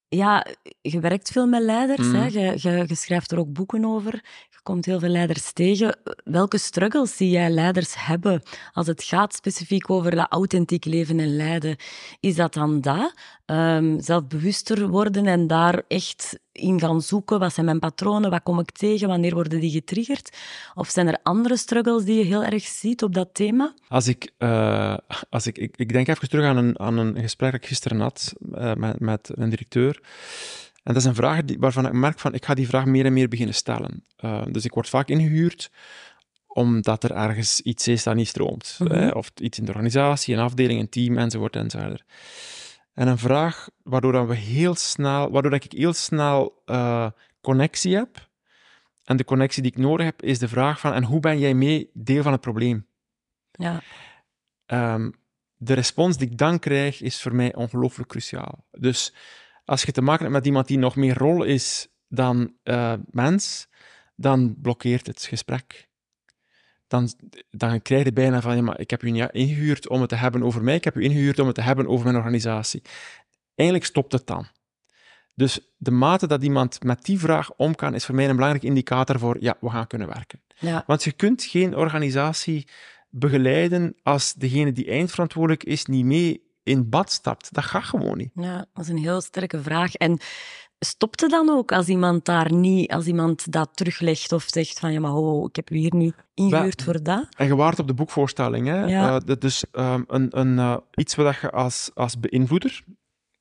Ja, je werkt veel met leiders, hè? Mhm. Je, je, je schrijft er ook boeken over. Komt heel veel leiders tegen. Welke struggles zie jij leiders hebben als het gaat specifiek over dat authentiek leven en leiden? Is dat dan dat? Ehm, zelfbewuster worden en daar echt in gaan zoeken. Wat zijn mijn patronen? Wat kom ik tegen? Wanneer worden die getriggerd? Of zijn er andere struggles die je heel erg ziet op dat thema? Als ik, eh, als ik, ik, ik denk even terug aan een, aan een gesprek dat ik gisteren had eh, met, met een directeur. En dat is een vraag die, waarvan ik merk van, ik ga die vraag meer en meer beginnen stellen. Eh, dus ik word vaak ingehuurd omdat er ergens iets is dat niet stroomt. Mhm. hè, of iets in de organisatie, een afdeling, een team, enzovoort, enzovoort. En een vraag waardoor, dat we heel snel, waardoor dat ik heel snel eh, connectie heb. En de connectie die ik nodig heb, is de vraag van, en hoe ben jij mee deel van het probleem? Ja, Ehm, de respons die ik dan krijg, is voor mij ongelooflijk cruciaal. Dus als je te maken hebt met iemand die nog meer rol is dan eh, mens, dan blokkeert het gesprek. Dan, dan krijg je bijna van, ja, maar ik heb u niet ingehuurd om het te hebben over mij, ik heb u ingehuurd om het te hebben over mijn organisatie. Eigenlijk stopt het dan. Dus de mate dat iemand met die vraag om kan, is voor mij een belangrijke indicator voor, ja, we gaan kunnen werken. ja. Want je kunt geen organisatie begeleiden als degene die eindverantwoordelijk is niet mee in bad stapt. Dat gaat gewoon niet. Ja, dat is een heel sterke vraag. En stopt het dan ook als iemand daar niet, als iemand dat teruglegt of zegt van ja, maar ho, ik heb u hier nu ingehuurd voor dat? En je waart op de boekvoorstelling. Hè? Ja. Eh, dat is ehm, een, een, eh, iets wat je als, als beïnvloeder,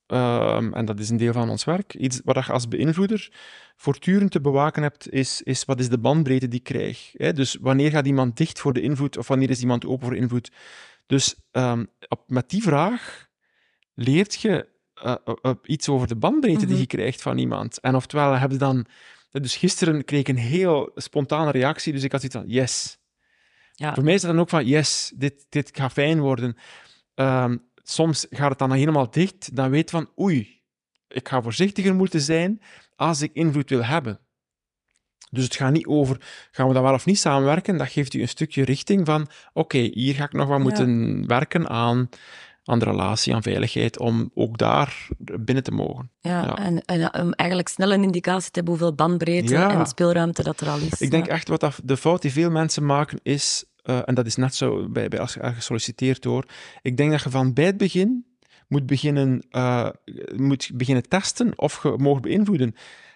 ehm, en dat is een deel van ons werk, iets wat je als beïnvloeder voortdurend te bewaken hebt, is, is wat is de bandbreedte die ik krijg. Hè? Dus wanneer gaat iemand dicht voor de invloed of wanneer is iemand open voor invloed? Dus ehm, op, met die vraag leert je eh, eh, iets over de bandbreedte die Mhm. je krijgt van iemand. En oftewel heb je dan... Dus gisteren kreeg ik een heel spontane reactie, dus ik had zoiets van, yes. Ja. Voor mij is het dan ook van, yes, dit, dit gaat fijn worden. Ehm, soms gaat het dan helemaal dicht, dan weet je van, oei, ik ga voorzichtiger moeten zijn als ik invloed wil hebben. Dus het gaat niet over, gaan we dan wel of niet samenwerken? Dat geeft u een stukje richting van, oké, hier ga ik nog wat Ja. moeten werken aan, aan de relatie, aan veiligheid, om ook daar binnen te mogen. Ja, Ja. En, en om eigenlijk snel een indicatie te hebben hoeveel bandbreedte Ja. en speelruimte dat er al is. Ik denk echt wat dat, de fout die veel mensen maken is, eh, en dat is net zo bij, bij als je solliciteert hoor, ik denk dat je van bij het begin moet beginnen, eh, moet beginnen testen of je mag beïnvloeden.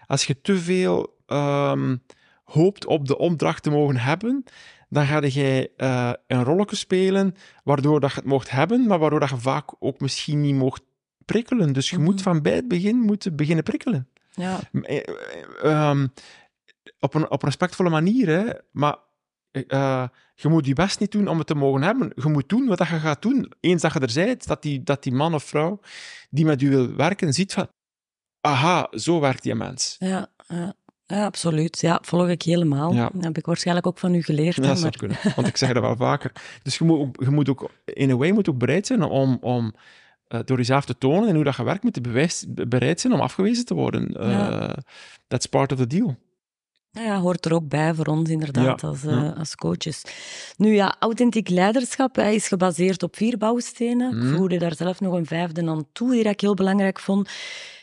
Als je te veel ehm, hoopt op de opdracht te mogen hebben, dan ga je eh, een rolletje spelen waardoor dat je het mocht hebben, maar waardoor dat je vaak ook misschien niet mocht prikkelen. Dus je Mhm. moet van bij het begin moeten beginnen prikkelen. Ja, Eh, eh, ehm, op, een, op een respectvolle manier, hè. maar eh, je moet je best niet doen om het te mogen hebben. Je moet doen wat je gaat doen. Eens dat je er bent, dat die, dat die man of vrouw die met u wil werken, ziet van aha, zo werkt die mens. ja, ja. Ja, absoluut. Ja, volg ik helemaal. Ja. Dat heb ik waarschijnlijk ook van u geleerd. Ja, dat zou kunnen, want ik zeg dat wel vaker. Dus je moet ook, je moet ook in een way moet ook bereid zijn om, om eh, door jezelf te tonen en hoe dat je werkt, moet je bewijs, bereid zijn om afgewezen te worden. Ja. That's part of the deal. Ja, hoort er ook bij voor ons inderdaad Ja, als, eh, als coaches. Nu ja, authentiek leiderschap is gebaseerd op vier bouwstenen. Ik Mhm. voegde daar zelf nog een vijfde aan toe, die ik heel belangrijk vond.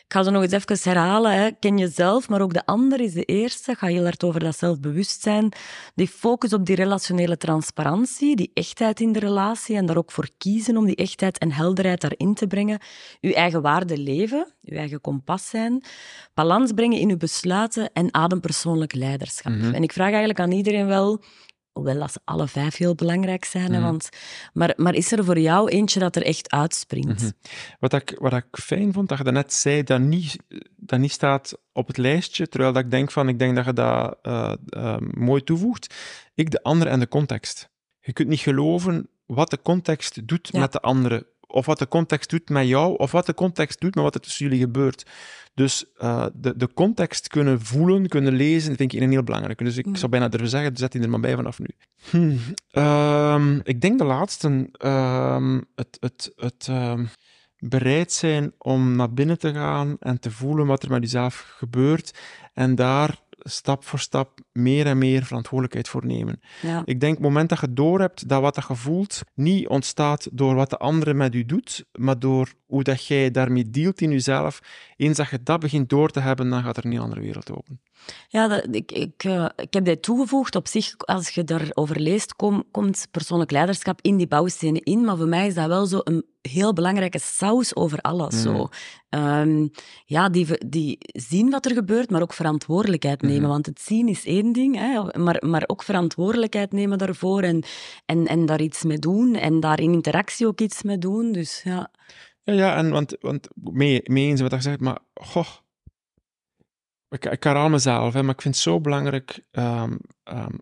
Ik ga ze nog eens even herhalen. Hè. Ken jezelf, maar ook de ander is de eerste. Gaat heel hard over dat zelfbewustzijn. Die focus op die relationele transparantie, die echtheid in de relatie en daar ook voor kiezen om die echtheid en helderheid daarin te brengen. Uw eigen waarde leven, uw eigen kompas zijn, balans brengen in uw besluiten en adempersoonlijk leiderschap. Mhm. En ik vraag eigenlijk aan iedereen wel, hoewel dat ze alle vijf heel belangrijk zijn, Mhm. want, maar, maar is er voor jou eentje dat er echt uitspringt? Mhm. Wat ik, wat ik fijn vond, dat je daarnet zei, dat niet, dat niet staat op het lijstje, terwijl dat ik denk van, ik denk dat je dat eh, eh, mooi toevoegt. Ik, de andere en de context. Je kunt niet geloven wat de context doet Ja. met de andere. Of wat de context doet met jou, of wat de context doet met wat er tussen jullie gebeurt. Dus uh, de, de context kunnen voelen, kunnen lezen, vind ik een heel belangrijk. Dus ik mm. zou bijna durven zeggen, zet die er maar bij vanaf nu. Hm. Um, ik denk de laatste, um, het, het, het um, bereid zijn om naar binnen te gaan en te voelen wat er met jezelf gebeurt en daar stap voor stap meer en meer verantwoordelijkheid voor nemen. Ja. Ik denk, het moment dat je doorhebt dat wat je voelt niet ontstaat door wat de andere met u doet, maar door hoe dat jij daarmee dealt in jezelf. Eens dat je dat begint door te hebben, dan gaat er een andere wereld open. Ja, dat, ik, ik, uh, ik heb dit toegevoegd. Op zich, als je daarover leest, kom, komt persoonlijk leiderschap in die bouwstenen in. Maar voor mij is dat wel zo een heel belangrijke saus over alles. Mm. Zo. Um, ja, die, die zien wat er gebeurt, maar ook verantwoordelijkheid nemen. Mm. Want het zien is één ding, hè, maar, maar ook verantwoordelijkheid nemen daarvoor en, en, en daar iets mee doen. En daar in interactie ook iets mee doen. Dus ja. Ja, ja en want, want mee, mee eens wat je zegt, maar goh, ik, ik herhaal mezelf, hè, maar ik vind het zo belangrijk. Um, um,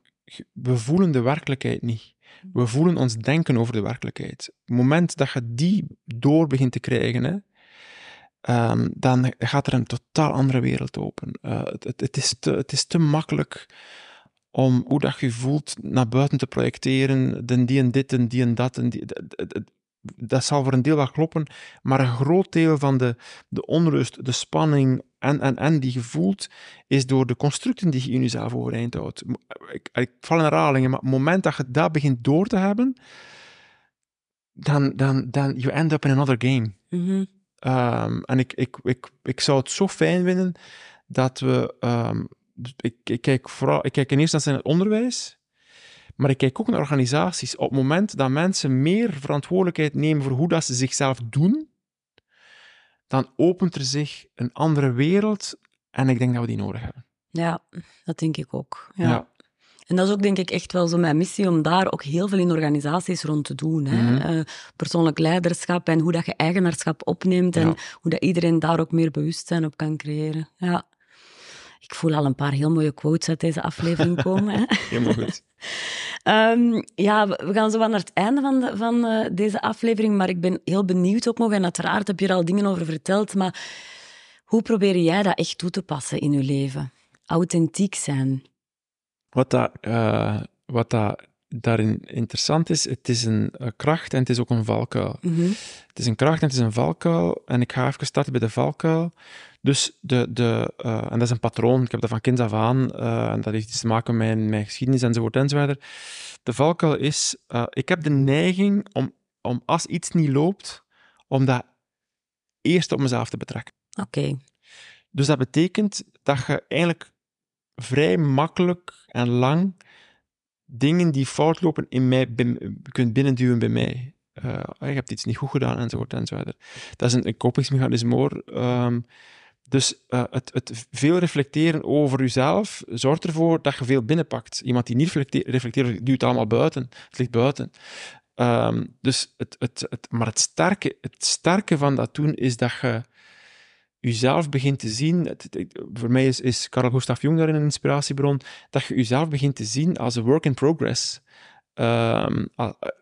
we voelen de werkelijkheid niet. We voelen ons denken over de werkelijkheid. Op het moment dat je die door begint te krijgen, hè, um, dan gaat er een totaal andere wereld open. Uh, het, het, is te, het is te makkelijk om hoe dat je voelt naar buiten te projecteren, den die en dit en die en dat. En die, dat zal voor een deel wel kloppen, maar een groot deel van de, de onrust, de spanning en, en, en die je voelt, is door de constructen die je in jezelf overeind houdt. Ik, ik val in herhalingen, maar op het moment dat je dat begint door te hebben, dan, dan, dan you end up in another game. Mm um, en ik, ik, ik, ik zou het zo fijn vinden dat we... Um, ik, ik, kijk vooral, ik kijk in eerste instantie naar het onderwijs, maar ik kijk ook naar organisaties. Op het moment dat mensen meer verantwoordelijkheid nemen voor hoe dat ze zichzelf doen, dan opent er zich een andere wereld en ik denk dat we die nodig hebben. Ja, dat denk ik ook. Ja. ja. En dat is ook denk ik echt wel zo mijn missie om daar ook heel veel in organisaties rond te doen. Hè? Mhm. Eh, persoonlijk leiderschap en hoe dat je eigenaarschap opneemt en hoe dat iedereen daar ook meer bewustzijn op kan creëren. Ja. Ik voel al een paar heel mooie quotes uit deze aflevering [LAUGHS] komen. Hè? Helemaal goed. um, ja, we gaan zo naar het einde van, de, van uh, deze aflevering, maar ik ben heel benieuwd ook nog, en uiteraard heb je er al dingen over verteld, maar hoe probeer jij dat echt toe te passen in je leven? Authentiek zijn. Wat dat, uh, wat dat daarin interessant is, het is een, kracht en het is ook een valkuil. Mm -hmm. Het is een kracht en het is een valkuil. En ik ga even starten bij de valkuil. Dus de, de, uh, en dat is een patroon, ik heb dat van kinds af aan, uh, en dat heeft iets te maken met mijn, mijn geschiedenis enzovoort enzovoort. De valkuil is, uh, ik heb de neiging om, om als iets niet loopt, om dat eerst op mezelf te betrekken. Oké. Okay. Dus dat betekent dat je eigenlijk vrij makkelijk en lang dingen die fout lopen in mij kunt binnenduwen bij mij. Uh, je hebt iets niet goed gedaan enzovoort enzovoort. Dat is een, een kopingsmechanisme hoor. Um, dus uh, het, het, veel reflecteren over jezelf zorgt ervoor dat je veel binnenpakt. Iemand die niet reflecteert, reflecteert duwt allemaal buiten. Het ligt buiten. Um, dus het, het, het, maar het sterke, het sterke van dat doen is dat je jezelf begint te zien. Het, voor mij is, is Carl Gustav Jung daarin een inspiratiebron. Dat je jezelf begint te zien als een work in progress. Um,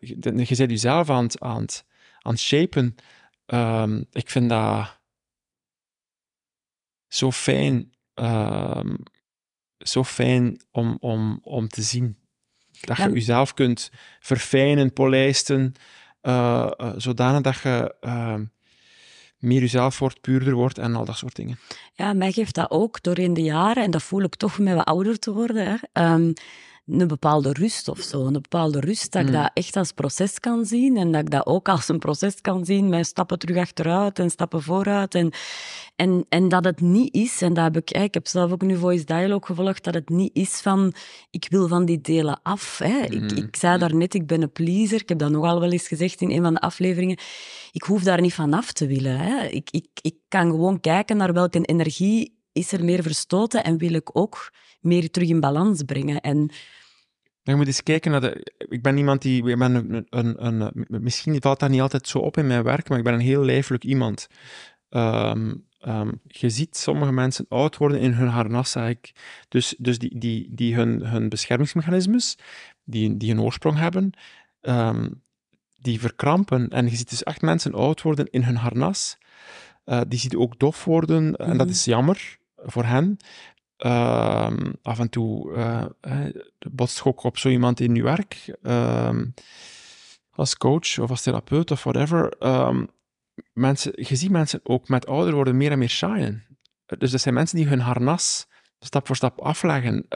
je bent jezelf aan het, aan het, aan het shapen. Um, ik vind dat zo fijn, uh, zo fijn om, om, om te zien. Dat je jezelf kunt verfijnen, polijsten, uh, uh, zodanig dat je ehm, meer jezelf wordt, puurder wordt en al dat soort dingen. Ja, mij geeft dat ook door in de jaren, en dat voel ik toch met wat ouder te worden. Hè. Um, een bepaalde rust of zo. Een bepaalde rust, dat ik mm. dat echt als proces kan zien. En dat ik dat ook als een proces kan zien met stappen terug achteruit en stappen vooruit. En, en, en dat het niet is, en dat heb ik, ik heb zelf ook nu Voice Dialogue gevolgd, dat het niet is van, ik wil van die delen af. Hè. Ik, mm. ik zei daar net, ik ben een pleaser. Ik heb dat nogal wel eens gezegd in een van de afleveringen. Ik hoef daar niet van af te willen. Hè. Ik, ik, ik kan gewoon kijken naar welke energie is er meer verstoten en wil ik ook meer terug in balans brengen. En je moet eens kijken naar de... Ik ben iemand die... Ik ben een, een, een, misschien valt dat niet altijd zo op in mijn werk, maar ik ben een heel lijfelijk iemand. Um, um, je ziet sommige mensen oud worden in hun harnas, zeg ik. Dus, dus die, die, die hun, hun beschermingsmechanismes, die, die een oorsprong hebben, um, die verkrampen. En je ziet dus echt mensen oud worden in hun harnas. Uh, die ziet ook dof worden. En dat mhm. is jammer voor hen. Ehm, af en toe uh, botst op zo iemand in je werk. Ehm, als coach of als therapeut of whatever. Um, mensen, je ziet mensen ook met ouder worden meer en meer shinen. Dus dat zijn mensen die hun harnas stap voor stap afleggen.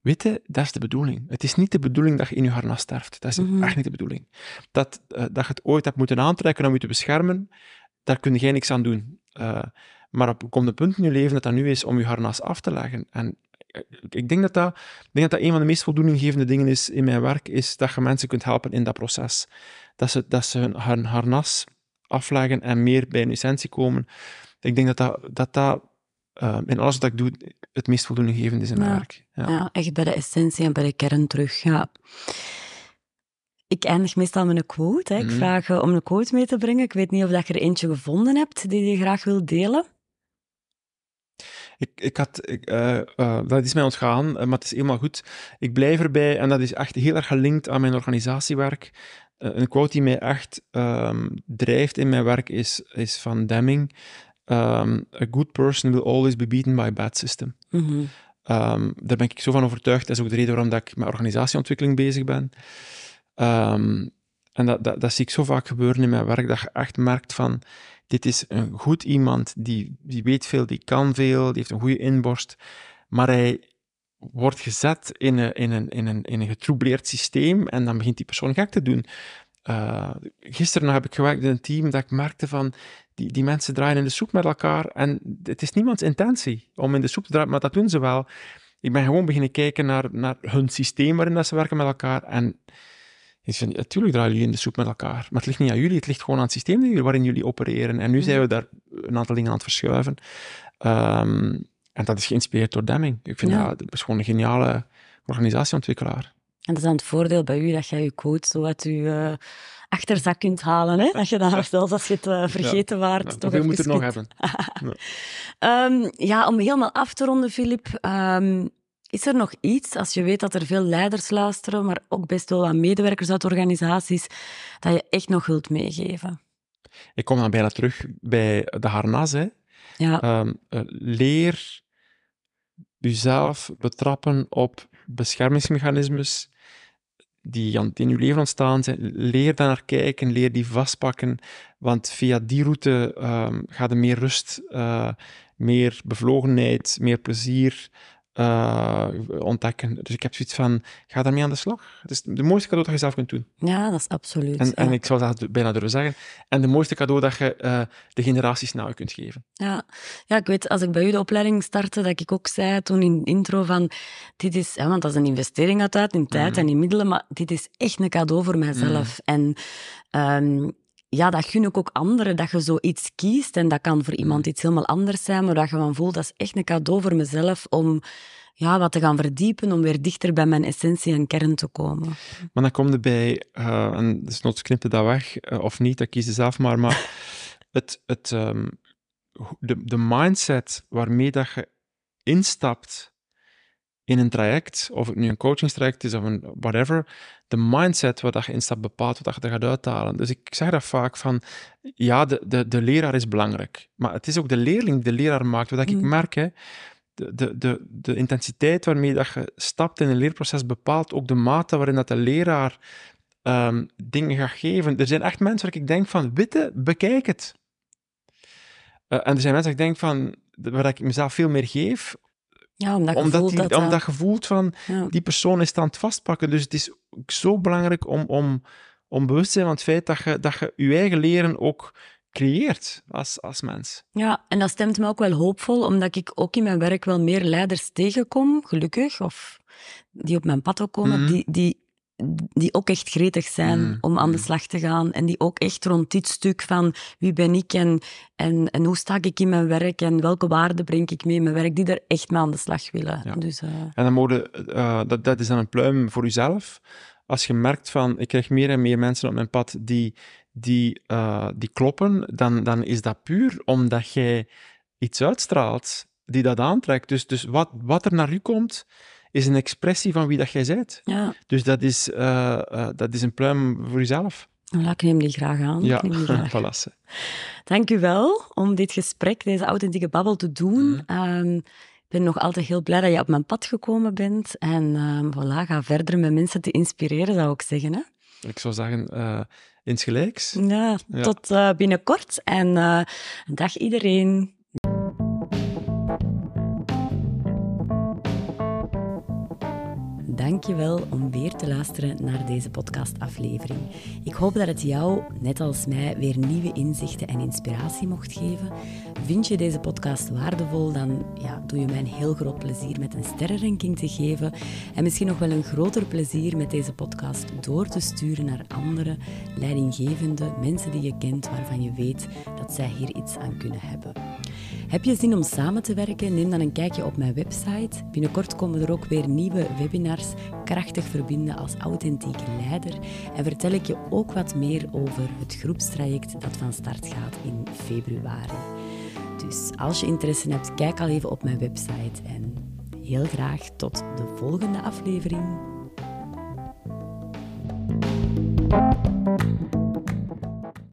Weet je, dat is de bedoeling. Het is niet de bedoeling dat je in je harnas sterft. Dat is mhm. echt niet de bedoeling. Dat, uh, dat je het ooit hebt moeten aantrekken om je te beschermen, daar kun je niks aan doen. Uh, maar op komt een punt in je leven dat dat nu is om je harnas af te leggen. En ik denk dat dat, ik denk dat dat een van de meest voldoeninggevende dingen is in mijn werk, is dat je mensen kunt helpen in dat proces. Dat ze, dat ze hun, harnas afleggen en meer bij een essentie komen. Ik denk dat dat, dat, dat uh, in alles wat ik doe het meest voldoeninggevend is in mijn werk. Ja. ja. echt bij de essentie en bij de kern terug. Ja. Ik eindig meestal met een quote. Hè. Ik mhm. vraag om een quote mee te brengen. Ik weet niet of dat je er eentje gevonden hebt die je graag wil delen. Ik, ik had, ik, uh, uh, dat is mij ontgaan, maar het is helemaal goed. Ik blijf erbij en dat is echt heel erg gelinkt aan mijn organisatiewerk. Uh, een quote die mij echt um, drijft in mijn werk is, is van Deming. Um, a good person will always be beaten by a bad system. Mm -hmm. um, daar ben ik zo van overtuigd. Dat is ook de reden waarom dat ik met organisatieontwikkeling bezig ben. En dat, dat, dat zie ik zo vaak gebeuren in mijn werk, dat je echt merkt van dit is een goed iemand, die, die weet veel, die kan veel, die heeft een goede inborst, maar hij wordt gezet in een, in een, in een, in een getroubleerd systeem en dan begint die persoon gek te doen. Uh, gisteren heb ik gewerkt in een team dat ik merkte van, die, die mensen draaien in de soep met elkaar en het is niemands intentie om in de soep te draaien, maar dat doen ze wel. Ik ben gewoon beginnen kijken naar, naar hun systeem waarin dat ze werken met elkaar en natuurlijk draaien jullie in de soep met elkaar, maar het ligt niet aan jullie, het ligt gewoon aan het systeem waarin jullie opereren. En nu zijn we daar een aantal dingen aan het verschuiven. Um, en dat is geïnspireerd door Deming. Ik vind dat, dat is gewoon een geniale organisatieontwikkelaar. En dat is dan het voordeel bij u, dat jij je quote zo uit je uh, achterzak kunt halen. Hè? Dat je daar [LAUGHS] zelfs als je het uh, vergeten ja. waart, ja, toch even moet er nog hebben. [LAUGHS] ja. Um, ja, om helemaal af te ronden, Filip. Um, is er nog iets, als je weet dat er veel leiders luisteren, maar ook best wel wat medewerkers uit organisaties, dat je echt nog wilt meegeven? Ik kom dan bijna terug bij de harnas. Hè. Ja. Um, leer jezelf betrappen op beschermingsmechanismes die in je leven ontstaan zijn. Leer daar naar kijken, leer die vastpakken, want via die route um, gaat er meer rust, uh, meer bevlogenheid, meer plezier, uh, ontdekken. Dus ik heb zoiets van, ga daarmee aan de slag. Het is de mooiste cadeau dat je zelf kunt doen. Ja, dat is absoluut. En, en ik zou dat bijna durven zeggen. En de mooiste cadeau dat je uh, de generaties na je kunt geven. Ja. ja, ik weet, als ik bij u de opleiding startte, dat ik ook zei toen in de intro van, dit is, want dat is een investering uit in tijd mhm. en in middelen, maar dit is echt een cadeau voor mijzelf. Mhm. En um, ja, dat gun ik ook anderen, dat je zoiets kiest. En dat kan voor iemand iets helemaal anders zijn, maar dat je van voelt, dat is echt een cadeau voor mezelf om ja, wat te gaan verdiepen, om weer dichter bij mijn essentie en kern te komen. Maar dan komt er bij, uh, en dus nooit knipte dat weg, uh, of niet, dat kies je zelf maar, maar [LAUGHS] het, het, um, de, de mindset waarmee dat je instapt in een traject, of het nu een coachingstraject is of een whatever, de mindset waar dat je instapt bepaalt wat je er gaat uithalen. Dus ik zeg dat vaak van, ja, de, de, de leraar is belangrijk, maar het is ook de leerling die de leraar maakt. Wat ik mm. merk, hè, de, de, de, de intensiteit waarmee dat je stapt in een leerproces bepaalt ook de mate waarin dat de leraar um, dingen gaat geven. Er zijn echt mensen waar ik denk van, witte, bekijk het. Uh, en er zijn mensen waar ik denk van, waar ik mezelf veel meer geef, ja, omdat je omdat voelt, die, dat, omdat je voelt van, ja. die persoon is aan het vastpakken. Dus het is zo belangrijk om, om, om bewust te zijn van het feit dat je, dat je je eigen leren ook creëert als, als mens. Ja, en dat stemt me ook wel hoopvol, omdat ik ook in mijn werk wel meer leiders tegenkom, gelukkig, of die op mijn pad ook komen, mhm. die, die die ook echt gretig zijn mm, om aan de mm. slag te gaan. En die ook echt rond dit stuk van wie ben ik en, en, en hoe sta ik in mijn werk en welke waarden breng ik mee in mijn werk, die er echt mee aan de slag willen. Dus, uh... En dan mode, uh, dat, dat is dan een pluim voor jezelf. Als je merkt van, ik krijg meer en meer mensen op mijn pad die, die, uh, die kloppen, dan, dan is dat puur omdat jij iets uitstraalt die dat aantrekt. Dus, dus wat, wat er naar u komt, is een expressie van wie dat jij bent. Ja. Dus dat is, uh, uh, dat is een pluim voor jezelf. Voilà, ik neem die graag aan. Ja, [LAUGHS] voilà. Dank u wel om dit gesprek, deze authentieke babbel te doen. Mhm. Ehm, ik ben nog altijd heel blij dat je op mijn pad gekomen bent. En ehm, voilà, ga verder met mensen te inspireren, zou ik zeggen. Hè? Ik zou zeggen, eh insgelijks. Ja, Ja. tot eh, binnenkort. En eh, dag iedereen. Dankjewel om weer te luisteren naar deze podcastaflevering. Ik hoop dat het jou, net als mij, weer nieuwe inzichten en inspiratie mocht geven. Vind je deze podcast waardevol, dan ja, doe je mij een heel groot plezier met een sterrenranking te geven. En misschien nog wel een groter plezier met deze podcast door te sturen naar andere leidinggevende mensen die je kent, waarvan je weet dat zij hier iets aan kunnen hebben. Heb je zin om samen te werken? Neem dan een kijkje op mijn website. Binnenkort komen er ook weer nieuwe webinars, krachtig verbinden als authentieke leider en vertel ik je ook wat meer over het groepstraject dat van start gaat in februari. Dus als je interesse hebt, kijk al even op mijn website en heel graag tot de volgende aflevering.